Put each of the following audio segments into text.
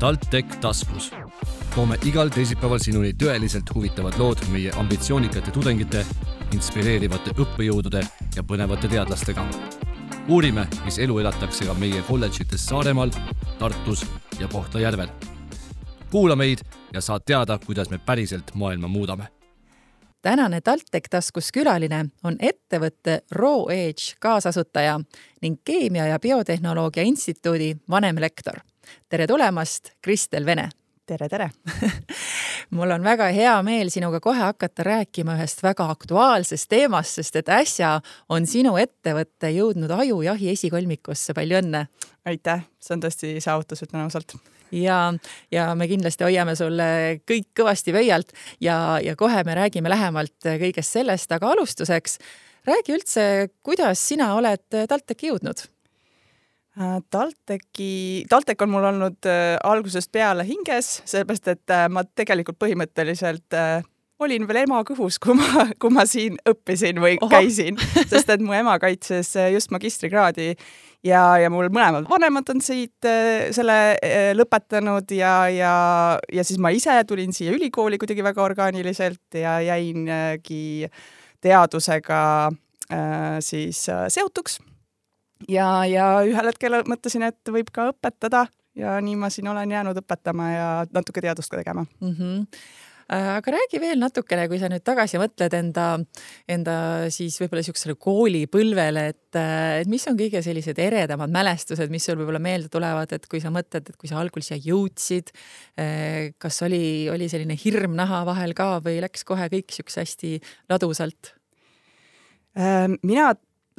TalTech taskus. toome igal teisipäeval sinuni tõeliselt huvitavad lood meie ambitsioonikate tudengite, inspireerivate õppejõudude ja põnevate teadlastega. uurime, mis elu elatakse ka meie kolledžites Saaremaal, Tartus ja Kohtla-Järvel. kuula meid ja saad teada, kuidas me päriselt maailma muudame tänane TalTech taskus külaline on ettevõtte Raw Edge kaasasutaja ning Keemia ja Biotehnoloogia Instituudi vanemlektor. Tere tulemast, Kristel Vene! tere, tere mul on väga hea meel sinuga kohe hakata rääkima ühest väga aktuaalsest teemast, sest et äsja on sinu ettevõte jõudnud ajujahi esikolmikusse, palju õnne! aitäh, see on tõesti saavutus, ütlen ausalt ja, ja me kindlasti hoiame sulle kõik kõvasti pöialt ja, ja kohe me räägime lähemalt kõigest sellest, aga alustuseks räägi üldse, kuidas sina oled TalTechi jõudnud? Äh, TalTechi, TalTech on mul olnud äh, algusest peale hinges, sellepärast et äh, ma tegelikult põhimõtteliselt olin veel ema kõhus, kui ma, kui ma siin õppisin või Oho. käisin, sest et mu ema kaitses just magistrikraadi ja, ja mul mõlemad vanemad on siit selle lõpetanud ja, ja, ja siis ma ise tulin siia ülikooli kuidagi väga orgaaniliselt ja jäingi teadusega siis seotuks. Ja, ja ühel hetkel mõtlesin, et võib ka õpetada ja nii ma siin olen jäänud õpetama ja natuke teadust ka tegema mm. -hmm Äh, aga räägi veel natukene, kui sa nüüd tagasi mõtled enda, enda siis võib-olla niisugusele koolipõlvele, et, et mis on kõige sellised eredamad mälestused, mis sul võib-olla meelde tulevad, et kui sa mõtled, et kui sa algul siia jõudsid, äh, kas oli, oli selline hirm naha vahel ka või läks kohe kõik niisuguse hästi ladusalt? Äh, mina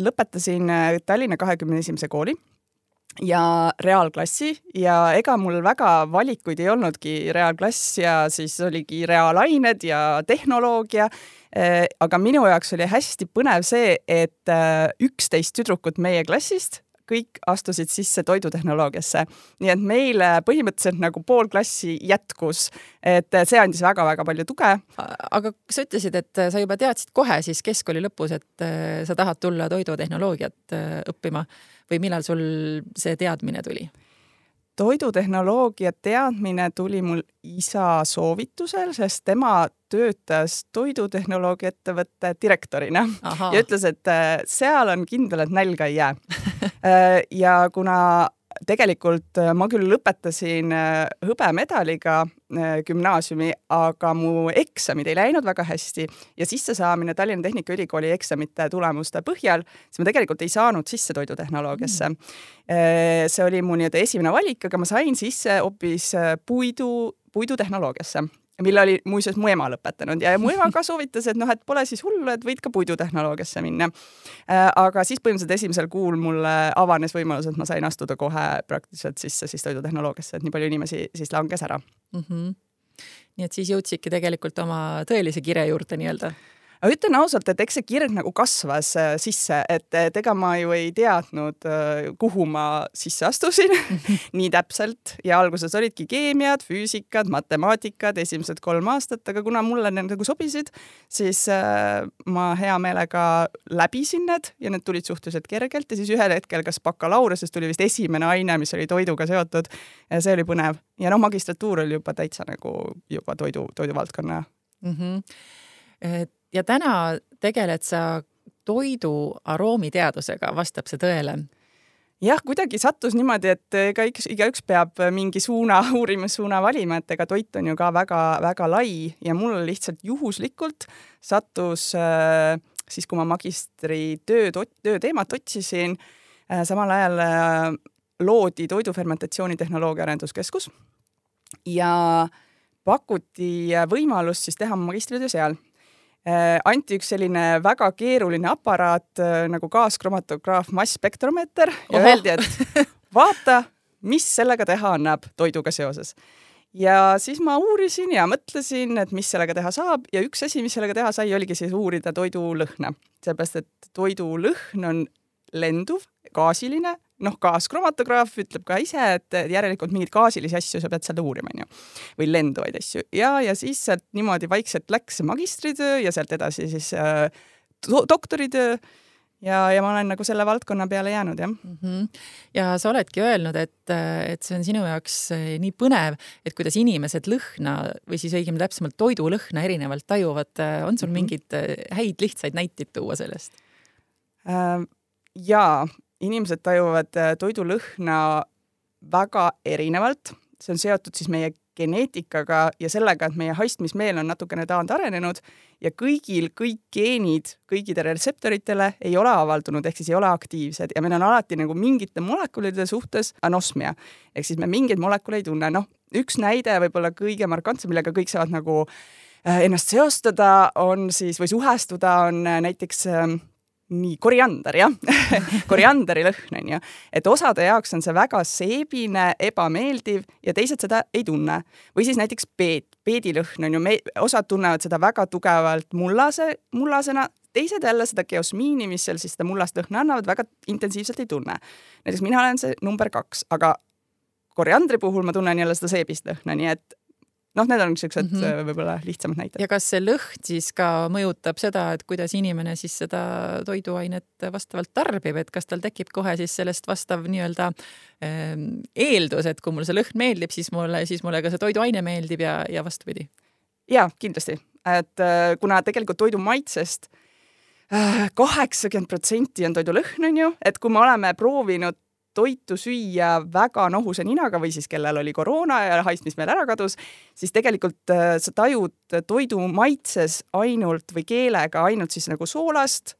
lõpetasin Tallinna kahekümne esimese kooli ja reaalklassi ja ega mul väga valikuid ei olnudki, reaalklass ja siis oligi reaalained ja tehnoloogia. Eh, aga minu jaoks oli hästi põnev see, et eh, üksteist tüdrukut meie klassist kõik astusid sisse toidutehnoloogiasse. nii et meile põhimõtteliselt nagu pool klassi jätkus, et see andis väga-väga palju tuge. aga sa ütlesid, et sa juba teadsid kohe siis keskkooli lõpus, et eh, sa tahad tulla toidutehnoloogiat õppima või millal sul see teadmine tuli? Toidutehnoloogia teadmine tuli mul isa soovitusel, sest tema töötas toidutehnoloogia ettevõtte direktorina Aha. ja ütles, et äh, seal on kindel, et nälga ei jää äh, ja kuna tegelikult äh, ma küll lõpetasin äh, hõbemedaliga äh, gümnaasiumi, aga mu eksamid ei läinud väga hästi ja sissesaamine Tallinna Tehnikaülikooli eksamite tulemuste põhjal, siis ma tegelikult ei saanud sisse toidutehnoloogiasse mm.. see oli mu nii-öelda esimene valik, aga ma sain sisse hoopis puidu, puidutehnoloogiasse mille oli muuseas mu ema lõpetanud ja mu ema ka soovitas, et noh, et pole siis hullu, et võid ka puidutehnoloogiasse minna. Äh, aga siis põhimõtteliselt esimesel kuul mulle avanes võimalus, et ma sain astuda kohe praktiliselt sisse siis toidutehnoloogiasse, et nii palju inimesi siis langes ära mm. -hmm. nii et siis jõudsidki tegelikult oma tõelise kire juurde nii-öelda aga ütlen ausalt, et eks see kirg nagu kasvas äh, sisse, et ega ma ju ei teadnud, äh, kuhu ma sisse astusin nii täpselt ja alguses olidki keemiad, füüsikad, matemaatikad esimesed kolm aastat, aga kuna mulle need nagu sobisid, siis äh, ma hea meelega läbisin need ja need tulid suhteliselt kergelt ja siis ühel hetkel, kas bakalaureusest tuli vist esimene aine, mis oli toiduga seotud ja see oli põnev ja noh, magistratuur oli juba täitsa nagu juba toidu, toiduvaldkonna mm. -hmm. et ja täna tegeled sa toidu aroomiteadusega, vastab see tõele? jah, kuidagi sattus niimoodi, et ega üks, igaüks peab mingi suuna, uurimissuuna valima, et ega toit on ju ka väga-väga lai ja mul lihtsalt juhuslikult sattus äh, siis, kui ma magistritööd, tööteemat otsisin, äh, samal ajal äh, loodi toidufermentatsiooni tehnoloogia arenduskeskus ja pakuti võimalust siis teha magistritöö seal anti üks selline väga keeruline aparaat äh, nagu gaaskhromatograaf massspektromeeter ja öeldi, et vaata, mis sellega teha annab toiduga seoses. ja siis ma uurisin ja mõtlesin, et mis sellega teha saab ja üks asi, mis sellega teha sai, oligi siis uurida toidu lõhna, sellepärast et toidu lõhn on lenduv, gaasiline noh, gaaskhromatograaf ütleb ka ise, et järelikult mingeid gaasilisi asju sa pead seal uurima, onju. või lenduvaid asju ja, ja siis sealt niimoodi vaikselt läks magistritöö ja sealt edasi siis äh, doktoritöö ja, ja ma olen nagu selle valdkonna peale jäänud, jah mm. -hmm. ja sa oledki öelnud, et, et see on sinu jaoks eh, nii põnev, et kuidas inimesed lõhna või siis õigemini täpsemalt toidu lõhna erinevalt tajuvad. on sul mm -hmm. mingeid eh, häid lihtsaid näiteid tuua sellest äh,? jaa, inimesed tajuvad toidu lõhna väga erinevalt, see on seotud siis meie geneetikaga ja sellega, et meie haistmismeel on natukene taandarenenud ja kõigil kõik geenid kõigidele retseptoritele ei ole avaldunud, ehk siis ei ole aktiivsed. Ja meil on alati nagu mingite molekulide suhtes anosmia. Ehk siis me mingeid molekule ei tunne, noh, üks näide võib-olla kõige markantsem, millega kõik saavad nagu äh, ennast seostada, on siis või suhestuda, on äh, näiteks äh, nii, koriander jah korianderi lõhn on ju, et osade jaoks on see väga seebine, ebameeldiv ja teised seda ei tunne. või siis näiteks peet, peedilõhn on ju, me, osad tunnevad seda väga tugevalt mullase, mullasena, teised jälle seda geosmiini, mis seal siis seda mullast lõhna annavad, väga intensiivselt ei tunne. näiteks mina olen see number kaks, aga koriandri puhul ma tunnen jälle seda seebist lõhna, nii et noh, need on niisugused mm -hmm. võib-olla lihtsamad näited. ja kas see lõhn siis ka mõjutab seda, et kuidas inimene siis seda toiduainet vastavalt tarbib, et kas tal tekib kohe siis sellest vastav nii-öelda äh, eeldus, et kui mulle see lõhn meeldib, siis mulle, siis mulle ka see toiduaine meeldib ja, ja vastupidi? ja kindlasti, et äh, kuna tegelikult toidu maitsest äh, kaheksakümmend protsenti on toidu lõhn, on ju, et kui me oleme proovinud toitu süüa väga nohuse ninaga või siis kellel oli koroona ja haistmismeel ära kadus, siis tegelikult äh, sa tajud toidu maitses ainult või keelega ainult siis nagu soolast,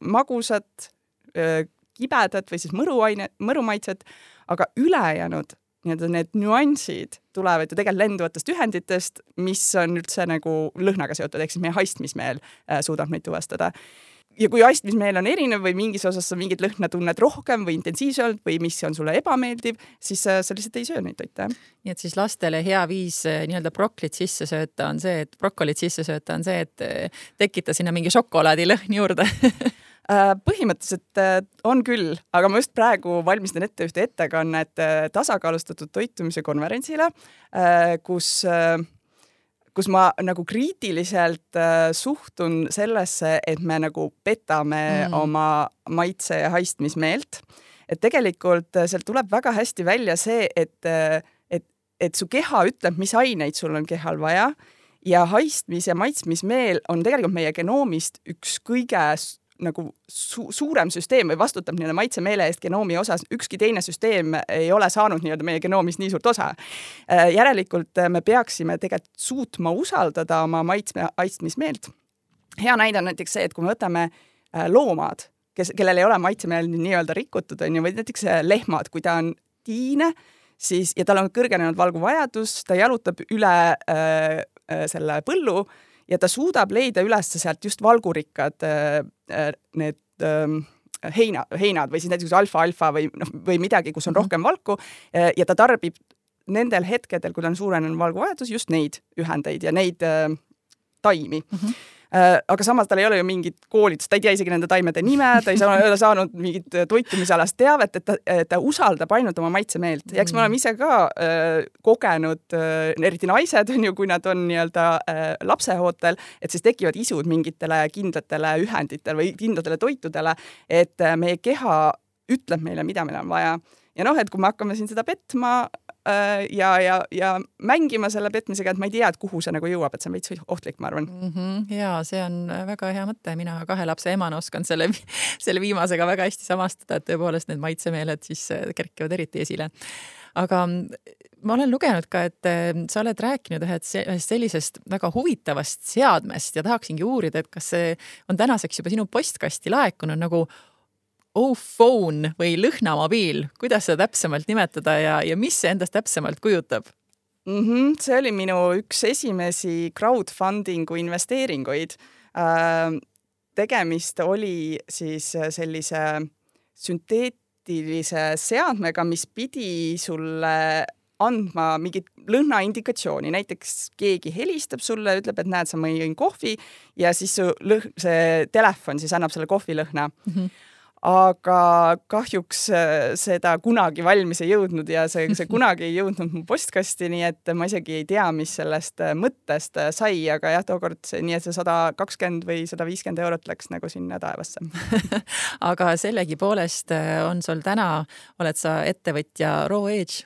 magusat, äh, kibedat või siis mõruaine, mõrumaitset, aga ülejäänud nii-öelda need nüansid tulevad ju tegelikult lenduvatest ühenditest, mis on üldse nagu lõhnaga seotud, ehk siis meie haistmismeel äh, suudab neid tuvastada ja kui astmismeel on erinev või mingis osas sa mingit lõhna tunned rohkem või intensiivsemalt või mis on sulle ebameeldiv, siis sa lihtsalt ei söö neid toite. nii et siis lastele hea viis eh, nii-öelda brokkolit sisse sööta on see, et brokolit sisse sööta on see, et tekita sinna mingi šokolaadilõhn juurde äh, põhimõtteliselt on küll, aga ma just praegu valmistan ette ühte ettekannet tasakaalustatud toitumise konverentsile, kus kus ma nagu kriitiliselt äh, suhtun sellesse, et me nagu petame mm. oma maitse ja haistmismeelt. et tegelikult äh, sealt tuleb väga hästi välja see, et, äh, et, et su keha ütleb, mis aineid sul on kehal vaja ja haistmis- ja maitsmismeel on tegelikult meie genoomist üks kõige nagu su suurem süsteem või vastutab nii-öelda maitsemeele eest genoomi osas, ükski teine süsteem ei ole saanud nii-öelda meie genoomist nii suurt osa. Äh, järelikult äh, me peaksime tegelikult suutma usaldada oma maitsme, haistmismeelt. hea näide on näiteks see, et kui me võtame äh, loomad, kes, kellel ei ole maitsemeel nii-öelda rikutud, on ju, või näiteks lehmad, kui ta on tiine, siis, ja tal on kõrgenenud valguvajadus, ta jalutab üle äh, selle põllu ja ta suudab leida üles sealt just valgurikkad äh, äh, need ähm, heina, heinad või siis näiteks alfa-alfa või noh, või midagi, kus on -hmm. rohkem valku äh, ja ta tarbib nendel hetkedel, kui tal on suurenenud valguvajadus, just neid ühendeid ja neid taimi mm. -hmm aga samas tal ei ole ju mingit koolitust, ta ei tea isegi nende taimede nime, ta ei saa, ole saanud mingit toitumisalast teavet, et ta, ta usaldab ainult oma maitsemeelt. Ja eks me oleme ise ka äh, kogenud äh,, eriti naised on ju, kui nad on nii-öelda äh, lapseootel, et siis tekivad isud mingitele kindlatele ühenditele või kindlatele toitudele, et äh, meie keha ütleb meile, mida meil on vaja. Ja noh, et kui me hakkame siin seda petma Äh, ja, ja, ja mängima selle petmisega, et ma ei tea, et kuhu see nagu jõuab, et see on veits ohtlik, ma arvan mm. -hmm. ja see on väga hea mõte, mina kahe lapse emana oskan selle, selle viimasega väga hästi samastada, et tõepoolest need maitsemeeled siis äh, kerkivad eriti esile. aga ma olen lugenud ka, et äh, sa oled rääkinud ühest sellisest väga huvitavast seadmest ja tahaksingi uurida, et kas see on tänaseks juba sinu postkasti laekunud nagu O-phone või lõhnamobiil, kuidas seda täpsemalt nimetada ja, ja mis see endast täpsemalt kujutab? mm. -hmm, see oli minu üks esimesi crowdfunding'u investeeringuid äh,. tegemist oli siis sellise sünteetilise seadmega, mis pidi sulle andma mingit lõhnaindikatsiooni, näiteks keegi helistab sulle, ütleb, et näed, sa ma jõin kohvi ja siis su lõhn, see telefon siis annab selle kohvilõhna mm. -hmm aga kahjuks äh, seda kunagi valmis ei jõudnud ja see, see kunagi ei jõudnud mu postkasti, nii et ma isegi ei tea, mis sellest äh, mõttest äh, sai, aga jah, tookord see, nii et see sada kakskümmend või sada viiskümmend eurot läks nagu sinna taevasse aga sellegipoolest on sul täna, oled sa ettevõtja Raw Edge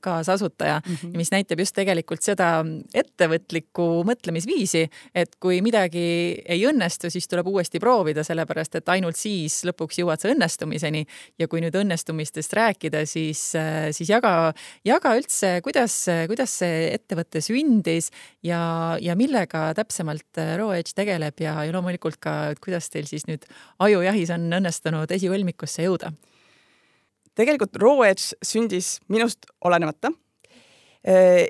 kaasasutaja mm, -hmm. mis näitab just tegelikult seda ettevõtlikku mõtlemisviisi, et kui midagi ei õnnestu, siis tuleb uuesti proovida, sellepärast et ainult siis lõpuks jõuab jõuad sa õnnestumiseni ja kui nüüd õnnestumistest rääkida, siis, siis jaga, jaga üldse, kuidas, kuidas see ettevõte sündis ja, ja millega täpsemalt Raw Edge tegeleb ja, ja loomulikult ka, et kuidas teil siis nüüd ajujahis on õnnestunud esivõlmikusse jõuda? tegelikult Raw Edge sündis minust olenemata äh,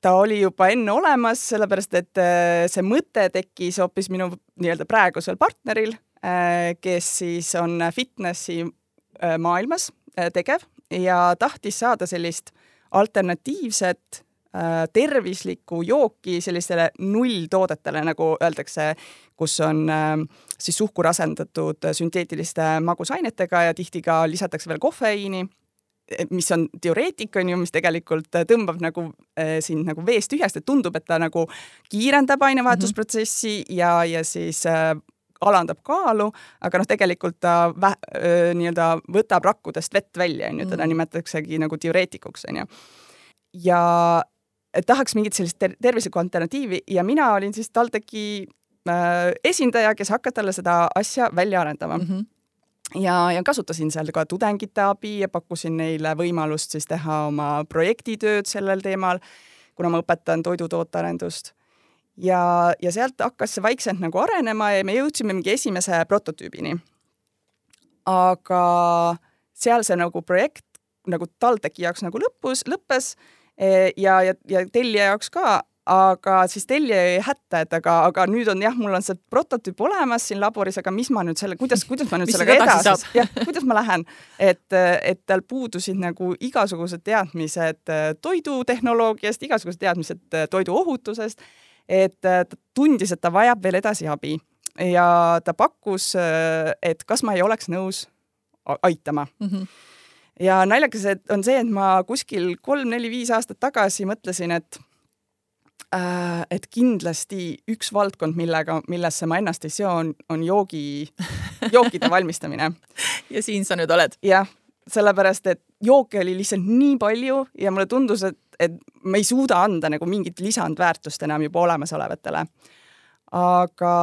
ta oli juba enne olemas, sellepärast et see mõte tekkis hoopis minu nii-öelda praegusel partneril, kes siis on fitnessi äh, maailmas äh, tegev ja tahtis saada sellist alternatiivset tervislikku jooki sellistele nulltoodetele, nagu öeldakse, kus on siis suhkur asendatud sünteetiliste magusainetega ja tihti ka lisatakse veel kofeiini mis on teoreetik, on ju, mis tegelikult tõmbab nagu äh, sind nagu veest tühjast, et tundub, et ta nagu kiirendab ainevahetusprotsessi mm -hmm. ja, ja siis äh, alandab kaalu, aga noh, tegelikult ta nii-öelda võtab rakkudest vett välja, on ju, teda mm. nimetataksegi nagu diureetikuks, on ju. ja tahaks mingit sellist ter tervislikku alternatiivi ja mina olin siis TalTechi äh, esindaja, kes hakkas talle seda asja välja arendama mm. -hmm ja, ja kasutasin seal ka tudengite abi ja pakkusin neile võimalust siis teha oma projektitööd sellel teemal, kuna ma õpetan toidutootearendust ja, ja sealt hakkas see vaikselt nagu arenema ja me jõudsime mingi esimese prototüübini. aga seal see nagu projekt nagu TalTechi jaoks nagu lõpus, lõppes e, ja, ja, ja tellija jaoks ka, aga siis tellija jäi hätta, et aga, aga nüüd on jah, mul on see prototüüp olemas siin laboris, aga mis ma nüüd selle, kuidas, kuidas ma nüüd sellega edasi, jah, kuidas ma lähen, et, et tal puudusid nagu igasugused teadmised toidutehnoloogiast, igasugused teadmised toiduohutusest et äh, ta tundis, et ta vajab veel edasi abi ja ta pakkus, äh, et kas ma ei oleks nõus aitama mm. -hmm. ja naljakas on see, et ma kuskil kolm-neli-viis aastat tagasi mõtlesin, et äh, et kindlasti üks valdkond, millega, millesse ma ennast ei seo, on, on joogi, jookide valmistamine ja siin sa nüüd oled. jah, sellepärast et jooke oli lihtsalt nii palju ja mulle tundus, et et me ei suuda anda nagu mingit lisandväärtust enam juba olemasolevatele. aga,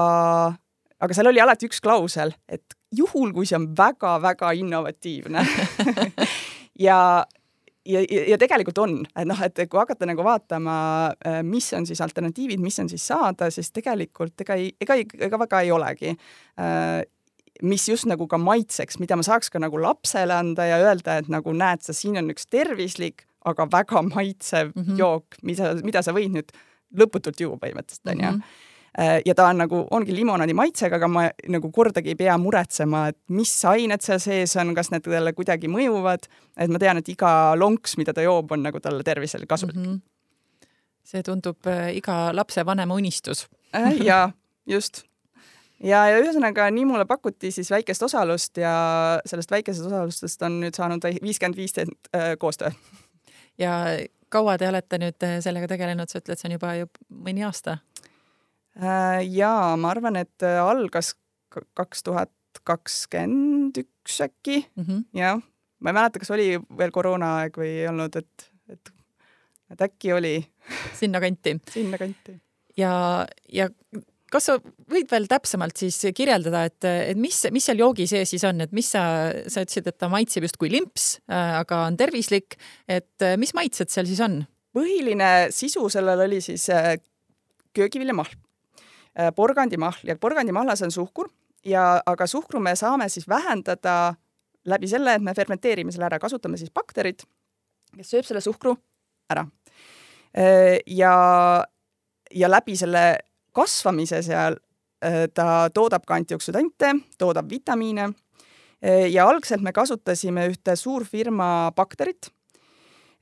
aga seal oli alati üks klausel, et juhul, kui see on väga-väga innovatiivne ja, ja, ja tegelikult on, et noh, et kui hakata nagu vaatama, äh, mis on siis alternatiivid, mis on siis saada, siis tegelikult ega ei, ega, ega väga ei olegi äh, mis just nagu ka maitseks, mida ma saaks ka nagu lapsele anda ja öelda, et nagu näed sa, siin on üks tervislik, aga väga maitsev mm -hmm. jook, mida, mida sa võid nüüd lõputult juua põhimõtteliselt, onju mhm. äh, ja ta on nagu, ongi limonaadi maitsega, aga ma nagu kordagi ei pea muretsema, et mis ained seal sees on, kas need talle kuidagi mõjuvad, et ma tean, et iga lonks, mida ta joob, on nagu talle tervisele kasulik mm. -hmm. see tundub äh, iga lapsevanema unistus äh, jaa, just ja, ja ühesõnaga nii mulle pakuti siis väikest osalust ja sellest väikesest osalustest on nüüd saanud viiskümmend viis koostöö ja kaua te olete nüüd äh, sellega tegelenud, sa ütled, see on juba, juba mõni aasta? Äh, jaa, ma arvan, et äh, algas kaks tuhat kakskümmend üks äkki mm -hmm. jah, ma ei mäleta, kas oli veel koroonaaeg või ei olnud, et, et, et äkki oli. sinnakanti. sinnakanti. ja, ja kas sa võid veel täpsemalt siis kirjeldada, et, et mis, mis seal joogi sees siis on, et mis sa, sa ütlesid, et ta maitseb justkui limps, äh, aga on tervislik, et äh, mis maitsed seal siis on? põhiline sisu sellel oli siis äh, köögiviljamahl, porgandimahl ja porgandimahlas on suhkur ja, aga suhkru me saame siis vähendada läbi selle, et me fermenteerime selle ära, kasutame siis bakterit, kes sööb selle suhkru ära. ja, ja läbi selle kasvamise seal äh, ta toodab ka antioksüdante, toodab vitamiine äh, ja algselt me kasutasime ühte suurfirma bakterit.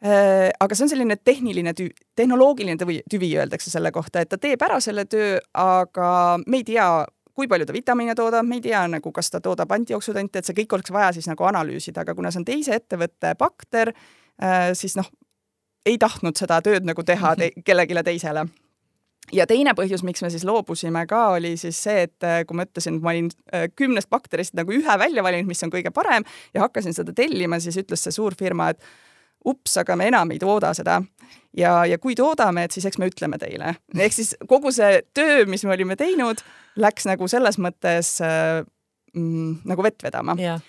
Äh, aga see on selline tehniline tüvi, tehnoloogiline tüvi, tüvi öeldakse selle kohta, et ta teeb ära selle töö, aga me ei tea, kui palju ta vitamiine toodab, me ei tea nagu, kas ta toodab antioksüdante, et see kõik oleks vaja siis nagu analüüsida, aga kuna see on teise ettevõtte bakter, siis noh, ei tahtnud seda tööd nagu teha te kellelegi teisele ja teine põhjus, miks me siis loobusime ka, oli siis see, et äh, kui ma ütlesin, et ma olin äh, kümnest bakterist nagu ühe välja valinud, mis on kõige parem ja hakkasin seda tellima, siis ütles see suur firma, et ups, aga me enam ei tooda seda. ja, ja kui toodame, et siis eks me ütleme teile. ehk siis kogu see töö, mis me olime teinud, läks nagu selles mõttes äh, mm, nagu vett vedama yeah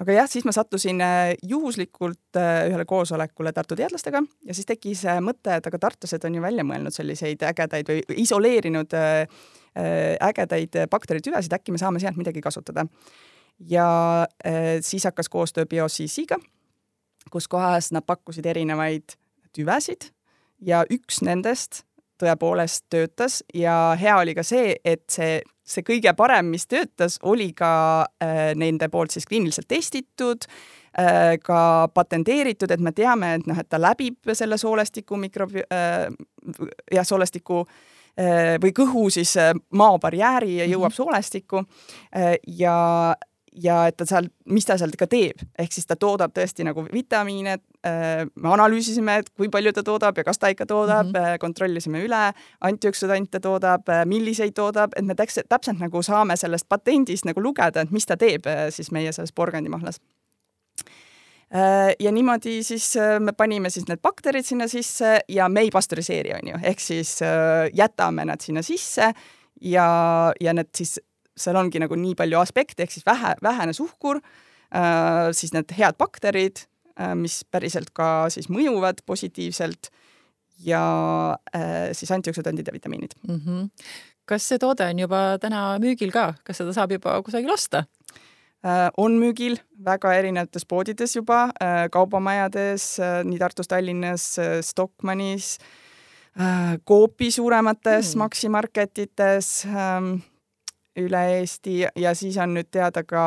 aga jah, siis ma sattusin äh, juhuslikult äh, ühele koosolekule Tartu teadlastega ja siis tekkis äh, mõte, et aga tartlased on ju välja mõelnud selliseid ägedaid või isoleerinud ägedaid bakteritüvesid, äkki me saame sealt midagi kasutada. ja siis hakkas koostöö BioCC-ga, kus kohas nad pakkusid erinevaid tüvesid ja üks nendest tõepoolest töötas ja hea oli ka see, et see see kõige parem, mis töötas, oli ka äh, nende poolt siis kliiniliselt testitud äh,, ka patenteeritud, et me teame, et noh, et ta läbib selle soolestiku mikrobi- äh,, jah, soolestiku äh, või kõhu siis äh, maobarjääri ja jõuab mm -hmm. soolestikku äh, ja ja et ta seal, mis ta seal ka teeb, ehk siis ta toodab tõesti nagu vitamiine. Äh, me analüüsisime, et kui palju ta toodab ja kas ta ikka toodab mm, -hmm. kontrollisime üle, antioksüdante toodab, äh, milliseid toodab, et me täpselt, täpselt nagu saame sellest patendist nagu lugeda, et mis ta teeb siis meie selles porgandimahlas ja niimoodi siis me panime siis need bakterid sinna sisse ja me ei pastöriseeri, on ju, ehk siis jätame nad sinna sisse ja, ja need siis seal ongi nagu nii palju aspekte, ehk siis vähe, vähene suhkur äh,, siis need head bakterid äh,, mis päriselt ka siis mõjuvad positiivselt ja äh, siis antioksüdandid ja vitamiinid mm. -hmm. kas see toode on juba täna müügil ka, kas seda saab juba kusagil osta? On müügil väga erinevates poodides juba, kaubamajades, nii Tartus, Tallinnas, Stockmannis, Coopi suuremates mm. maksimarketites ähm, üle Eesti ja siis on nüüd teada ka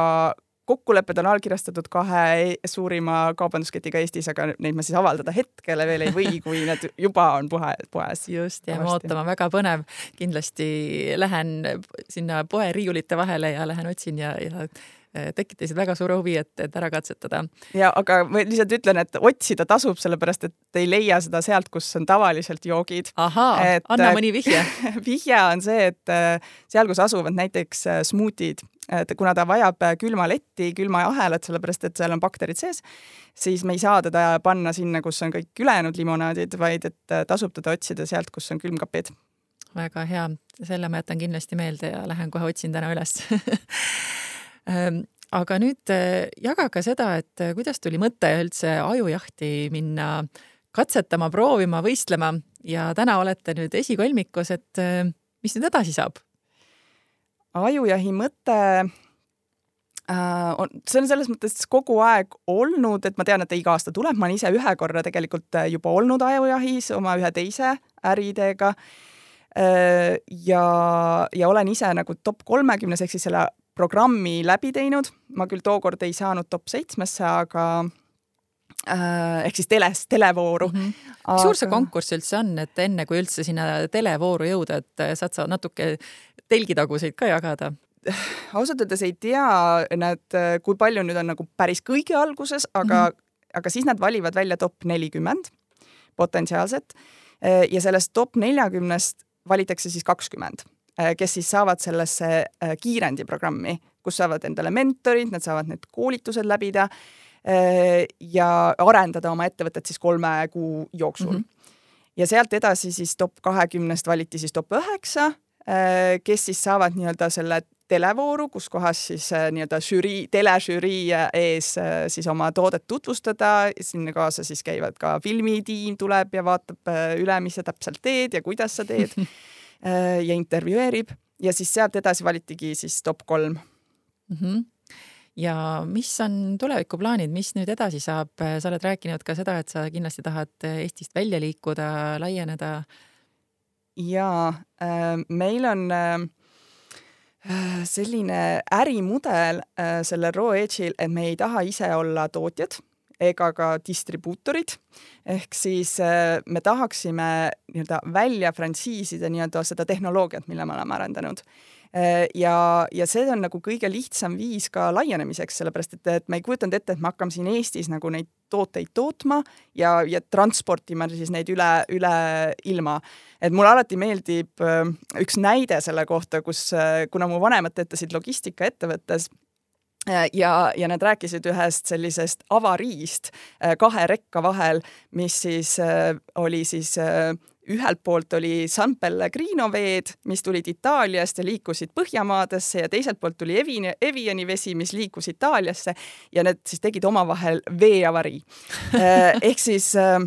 kokkulepped on allkirjastatud kahe e-, suurima kaubandusketiga Eestis, aga neid ma siis avaldada hetkel veel ei või, kui need juba on poe, poes. just, jääme ootama, väga põnev. kindlasti lähen sinna poe riiulite vahele ja lähen otsin ja, ja tekitasid väga suure huvi, et, et ära katsetada. ja aga ma lihtsalt ütlen, et otsida tasub, sellepärast et ei leia seda sealt, kus on tavaliselt joogid. ahaa, anna mõni vihje vihje on see, et äh, seal, kus asuvad näiteks äh, smuutid, et kuna ta vajab külma letti, külma ahelat, sellepärast et seal on bakterid sees, siis me ei saa teda panna sinna, kus on kõik ülejäänud limonaadid, vaid et tasub teda otsida sealt, kus on külmkapid väga hea, selle ma jätan kindlasti meelde ja lähen kohe otsin täna üles aga nüüd eh, jaga ka seda, et eh, kuidas tuli mõte üldse ajujahti minna katsetama, proovima, võistlema ja täna olete nüüd esikolmikus, et eh, mis nüüd edasi saab? ajujahi mõte äh, on, see on selles mõttes kogu aeg olnud, et ma tean, et ta iga aasta tuleb, ma olen ise ühe korra tegelikult juba olnud ajujahis oma ühe teise äriideega äh,. ja, ja olen ise nagu top kolmekümnes ehk siis selle programmi läbi teinud, ma küll tookord ei saanud top seitsmesse, aga äh, ehk siis teles, televooru mm. -hmm. Aga... suur see konkurss üldse on, et enne kui üldse sinna televooru jõuda, et saad sa natuke telgitaguseid ka jagada? ausalt öeldes ei tea, nad, kui palju nüüd on nagu päris kõige alguses, aga mm, -hmm. aga siis nad valivad välja top nelikümmend potentsiaalset ja sellest top neljakümnest valitakse siis kakskümmend Äh, kes siis saavad sellesse äh, kiirendiprogrammi, kus saavad endale mentorid, nad saavad need koolitused läbida äh, ja arendada oma ettevõtet siis kolme kuu jooksul mm. -hmm. ja sealt edasi siis top kahekümnest valiti siis top üheksa, kes siis saavad nii-öelda selle televooru, kus kohas siis nii-öelda žürii, teležürii ees siis oma toodet tutvustada, sinna kaasa siis käivad ka filmitiim tuleb ja vaatab üle, mis sa täpselt teed ja kuidas sa teed Äh, ja intervjueerib. Ja siis sealt edasi valitigi siis top kolm. Mm. -hmm ja mis on tulevikuplaanid, mis nüüd edasi saab, sa oled rääkinud ka seda, et sa kindlasti tahad Eestist välja liikuda, laieneda. ja äh, meil on äh, selline ärimudel sellel Raw Edge'il, et me ei taha ise olla tootjad ega ka distribuutorid. ehk siis äh, me tahaksime nii-öelda välja frantsiisida nii-öelda seda tehnoloogiat, mille me oleme arendanud. Äh, ja, ja see on nagu kõige lihtsam viis ka laienemiseks, sellepärast et, et me ei kujutanud ette, et me hakkame siin Eestis nagu neid tooteid tootma ja, ja transportima siis neid üle, üle ilma. et mulle alati meeldib äh, üks näide selle kohta, kus, kuna mu vanemad töötasid logistikaettevõttes ja, ja nad rääkisid ühest sellisest avariist kahe rekka vahel, mis siis oli siis ühelt poolt oli San Pellegrino veed, mis tulid Itaaliast ja liikusid Põhjamaadesse ja teiselt poolt tuli Eviani, Eviani vesi, mis liikus Itaaliasse ja need siis tegid omavahel veeavarii. Äh, ehk siis äh,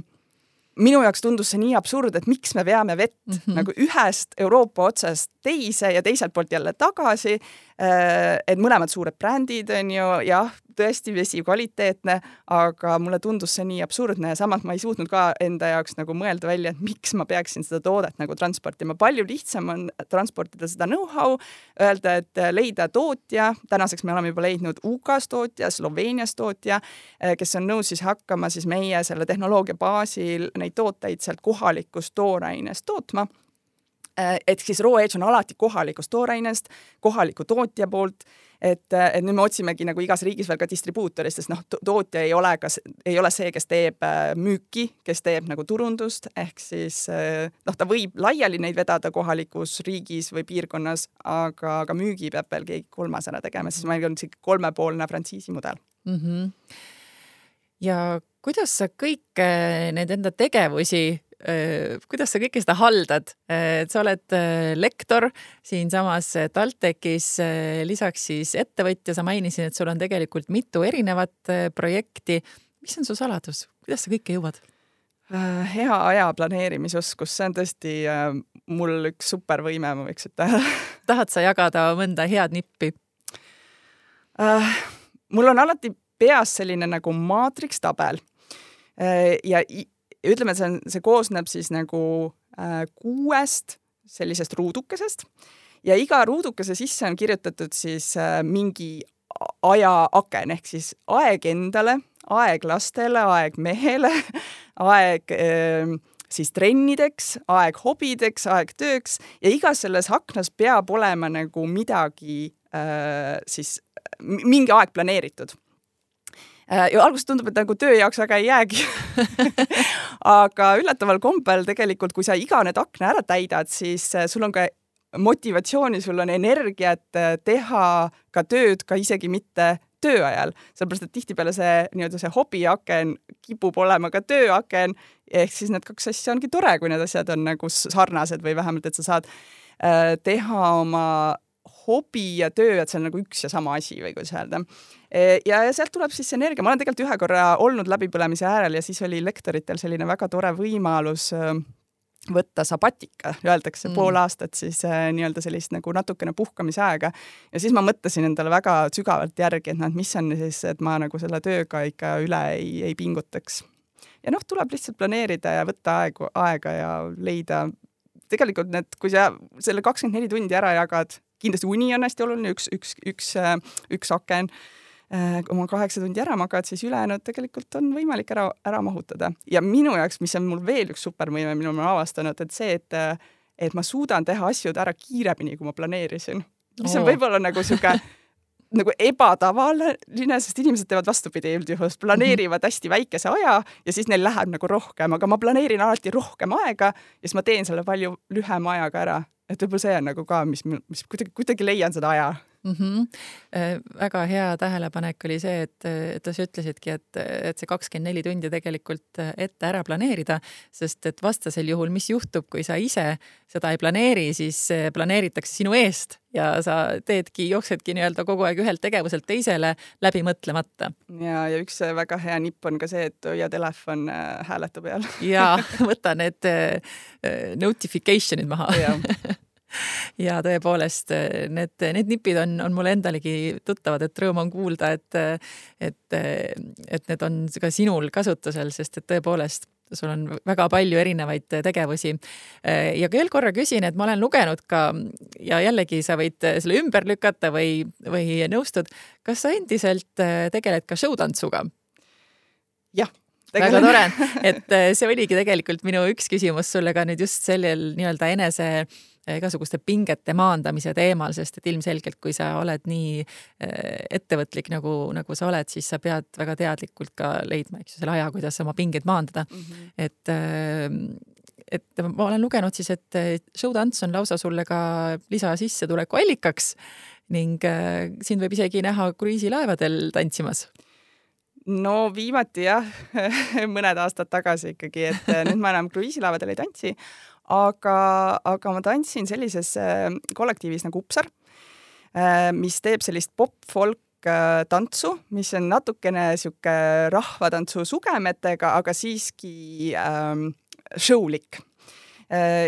minu jaoks tundus see nii absurd, et miks me veame vett mm -hmm. nagu ühest Euroopa otsast teise ja teiselt poolt jälle tagasi. Äh, et mõlemad suured brändid on ju, jah, tõesti vesi kvaliteetne, aga mulle tundus see nii absurdne ja samas ma ei suutnud ka enda jaoks nagu mõelda välja, et miks ma peaksin seda toodet nagu transportima. palju lihtsam on transportida seda know-how, öelda, et leida tootja, tänaseks me oleme juba leidnud UK-s tootja, Sloveenias tootja, äh, kes on nõus siis hakkama siis meie selle tehnoloogia baasil neid tooteid sealt kohalikust toorainest tootma Äh, et siis raw edge on alati kohalikust toorainest, kohaliku tootja poolt, et, et nüüd me otsimegi nagu igas riigis veel ka distribuutorist, sest noh, tootja ei ole kas, ei ole see, kes teeb äh, müüki, kes teeb nagu turundust, ehk siis äh, noh, ta võib laiali neid vedada kohalikus riigis või piirkonnas, aga, aga müügi peab veel keegi kolmas ära tegema, siis meil on sihuke kolmepoolne frantsiisi mudel mm. -hmm. ja kuidas sa kõiki neid enda tegevusi Äh, kuidas sa kõike seda haldad, et sa oled äh, lektor siinsamas TalTechis, äh, lisaks siis ettevõtja, sa mainisid, et sul on tegelikult mitu erinevat projekti. mis on su saladus, kuidas sa kõike jõuad? hea aja planeerimisoskus, see on tõesti mul üks supervõime, ma võiks ütelda tahad sa jagada mõnda head nippi? mul on alati peas selline nagu maatrikstabel ja ja ütleme, et see on, see koosneb siis nagu äh, kuuest sellisest ruudukesest. Ja iga ruudukese sisse on kirjutatud siis äh, mingi ajaaken ehk siis aeg endale, aeg lastele, aeg mehele, aeg äh, siis trennideks, aeg hobideks, aeg tööks. Ja igas selles aknas peab olema nagu midagi äh, siis mingi aeg planeeritud ja alguses tundub, et nagu töö jaoks väga ei jäägi. Aga üllataval kombel tegelikult, kui sa iga need akna ära täidad, siis äh, sul on ka motivatsiooni, sul on energiat äh, teha ka tööd ka isegi mitte töö ajal, sellepärast et tihtipeale see nii-öelda see hobiaken kipub olema ka tööaken, ehk siis need kaks asja ongi tore, kui need asjad on nagu sarnased või vähemalt, et sa saad äh, teha oma hobi ja töö, et see on nagu üks ja sama asi või kuidas öelda. E, ja, ja sealt tuleb siis see energia, ma olen tegelikult ühe korra olnud läbipõlemise äärel ja siis oli lektoritel selline väga tore võimalus äh, võtta sabatika, öeldakse mm. pool aastat siis äh, nii-öelda sellist nagu natukene puhkamise aega. ja siis ma mõtlesin endale väga sügavalt järgi, et noh, et mis on siis, et ma nagu selle tööga ikka üle ei, ei pingutaks. ja noh, tuleb lihtsalt planeerida ja võtta aegu, aega ja leida tegelikult need, kui sa selle kakskümmend neli tundi ära jagad kindlasti uni on hästi oluline, üks, üks, üks, äh, üks aken äh, kui oma kaheksa tundi ära magad, siis ülejäänud tegelikult on võimalik ära, ära mahutada. ja minu jaoks, mis on mul veel üks supervõime, mille ma olen avastanud, et see, et, et ma suudan teha asju ära kiiremini, kui ma planeerisin. mis on võib-olla nagu sihuke nagu ebatavaline, sest inimesed teevad vastupidi üldjuhul, planeerivad hästi väikese aja ja siis neil läheb nagu rohkem, aga ma planeerin alati rohkem aega ja siis ma teen selle palju lühema ajaga ära et võib-olla see on nagu ka, mis, mis kuidagi, kuidagi leian seda aja mm. -hmm. väga hea tähelepanek oli see, et, et sa ütlesidki, et, et see kakskümmend neli tundi tegelikult ette ära planeerida, sest et vastasel juhul, mis juhtub, kui sa ise seda ei planeeri, siis planeeritakse sinu eest ja sa teedki, jooksedki nii-öelda kogu aeg ühelt tegevuselt teisele läbi mõtlemata. ja, ja üks väga hea nipp on ka see, et hoia telefon äh, hääletu peal ja võta need äh, notification'id maha ja tõepoolest need, need nipid on, on mulle endalegi tuttavad, et rõõm on kuulda, et, et, et need on ka sinul kasutusel, sest et tõepoolest sul on väga palju erinevaid tegevusi. ja veel korra küsin, et ma olen lugenud ka ja jällegi sa võid selle ümber lükata või, või nõustud, kas sa endiselt tegeled ka showtantsuga? jah väga tore, et see oligi tegelikult minu üks küsimus sulle ka nüüd just sellel nii-öelda enese igasuguste pingete maandamise teemal, sest et ilmselgelt, kui sa oled nii ettevõtlik nagu, nagu sa oled, siis sa pead väga teadlikult ka leidma, eks ju, selle aja, kuidas oma pingeid maandada mm. -hmm. et et ma olen lugenud siis, et showtants on lausa sulle ka lisasissetuleku allikaks ning sind võib isegi näha kruiisilaevadel tantsimas no viimati jah mõned aastad tagasi ikkagi, et nüüd ma enam kruiisilaevadel ei tantsi, aga, aga ma tantsin sellises äh, kollektiivis nagu Upsar, mis teeb sellist pop-folk tantsu, mis on natukene sihuke rahvatantsu sugemetega, aga siiski ähm, show'lik. Äh,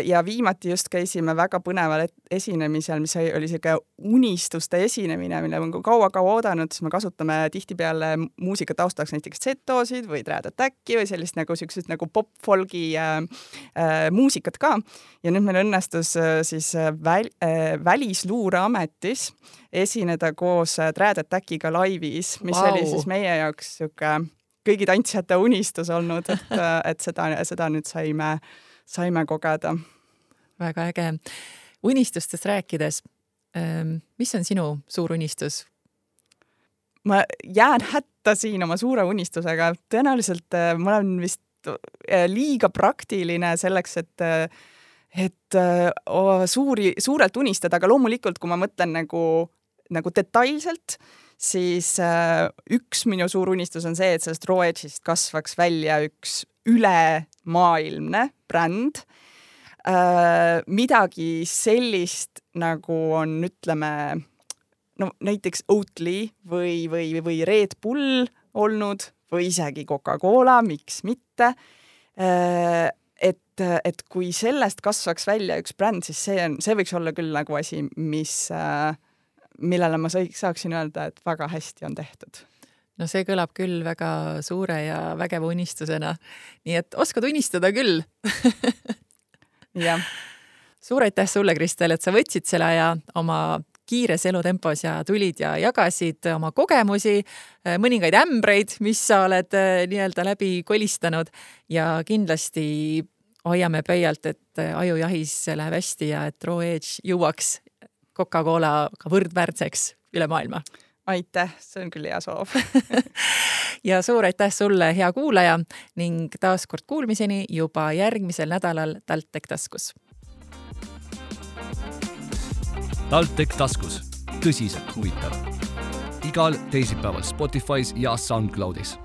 ja viimati just käisime väga põneval esinemisel, mis oli niisugune unistuste esinemine, mille ma kaua-kaua oodanud, siis me kasutame tihtipeale muusika taustaks näiteks Z-doosid või Trad Attacki või sellist nagu siukseid nagu pop-folgi äh, äh, muusikat ka. ja nüüd meil õnnestus äh, siis äh, väl, äh, Välisluureametis esineda koos Trad Attackiga laivis, mis wow. oli siis meie jaoks sihuke kõigi tantsijate unistus olnud, et, et seda, seda nüüd saime äh, saime kogeda. väga äge. unistustest rääkides, ähm, mis on sinu suur unistus? ma jään hätta siin oma suure unistusega, tõenäoliselt äh, ma olen vist äh, liiga praktiline selleks, et äh, et suuri, suurelt unistada, aga loomulikult, kui ma mõtlen nagu, nagu detailselt, siis äh, üks minu suur unistus on see, et sellest raw edge'ist kasvaks välja üks ülemaailmne bränd äh,. midagi sellist, nagu on, ütleme, no näiteks Oatly või, või, või Red Bull olnud või isegi Coca-Cola, miks mitte äh,. et, et kui sellest kasvaks välja üks bränd, siis see on, see võiks olla küll nagu asi, mis äh, millele ma saaksin öelda, et väga hästi on tehtud no see kõlab küll väga suure ja vägeva unistusena. nii et oskad unistada küll jah. suur aitäh sulle, Kristel, et sa võtsid selle aja oma kiires elutempos ja tulid ja jagasid oma kogemusi, mõningaid ämbreid, mis sa oled eh, nii-öelda läbi kolistanud ja kindlasti hoiame pöialt, et ajujahis läheb hästi ja et Raw Edge jõuaks Coca-Colaga võrdväärseks üle maailma aitäh, see on küll hea soov ja suur aitäh sulle, hea kuulaja ning taaskord kuulmiseni juba järgmisel nädalal TalTech taskus. TalTech taskus, tõsiselt huvitav. igal teisipäeval Spotify's ja SoundCloudis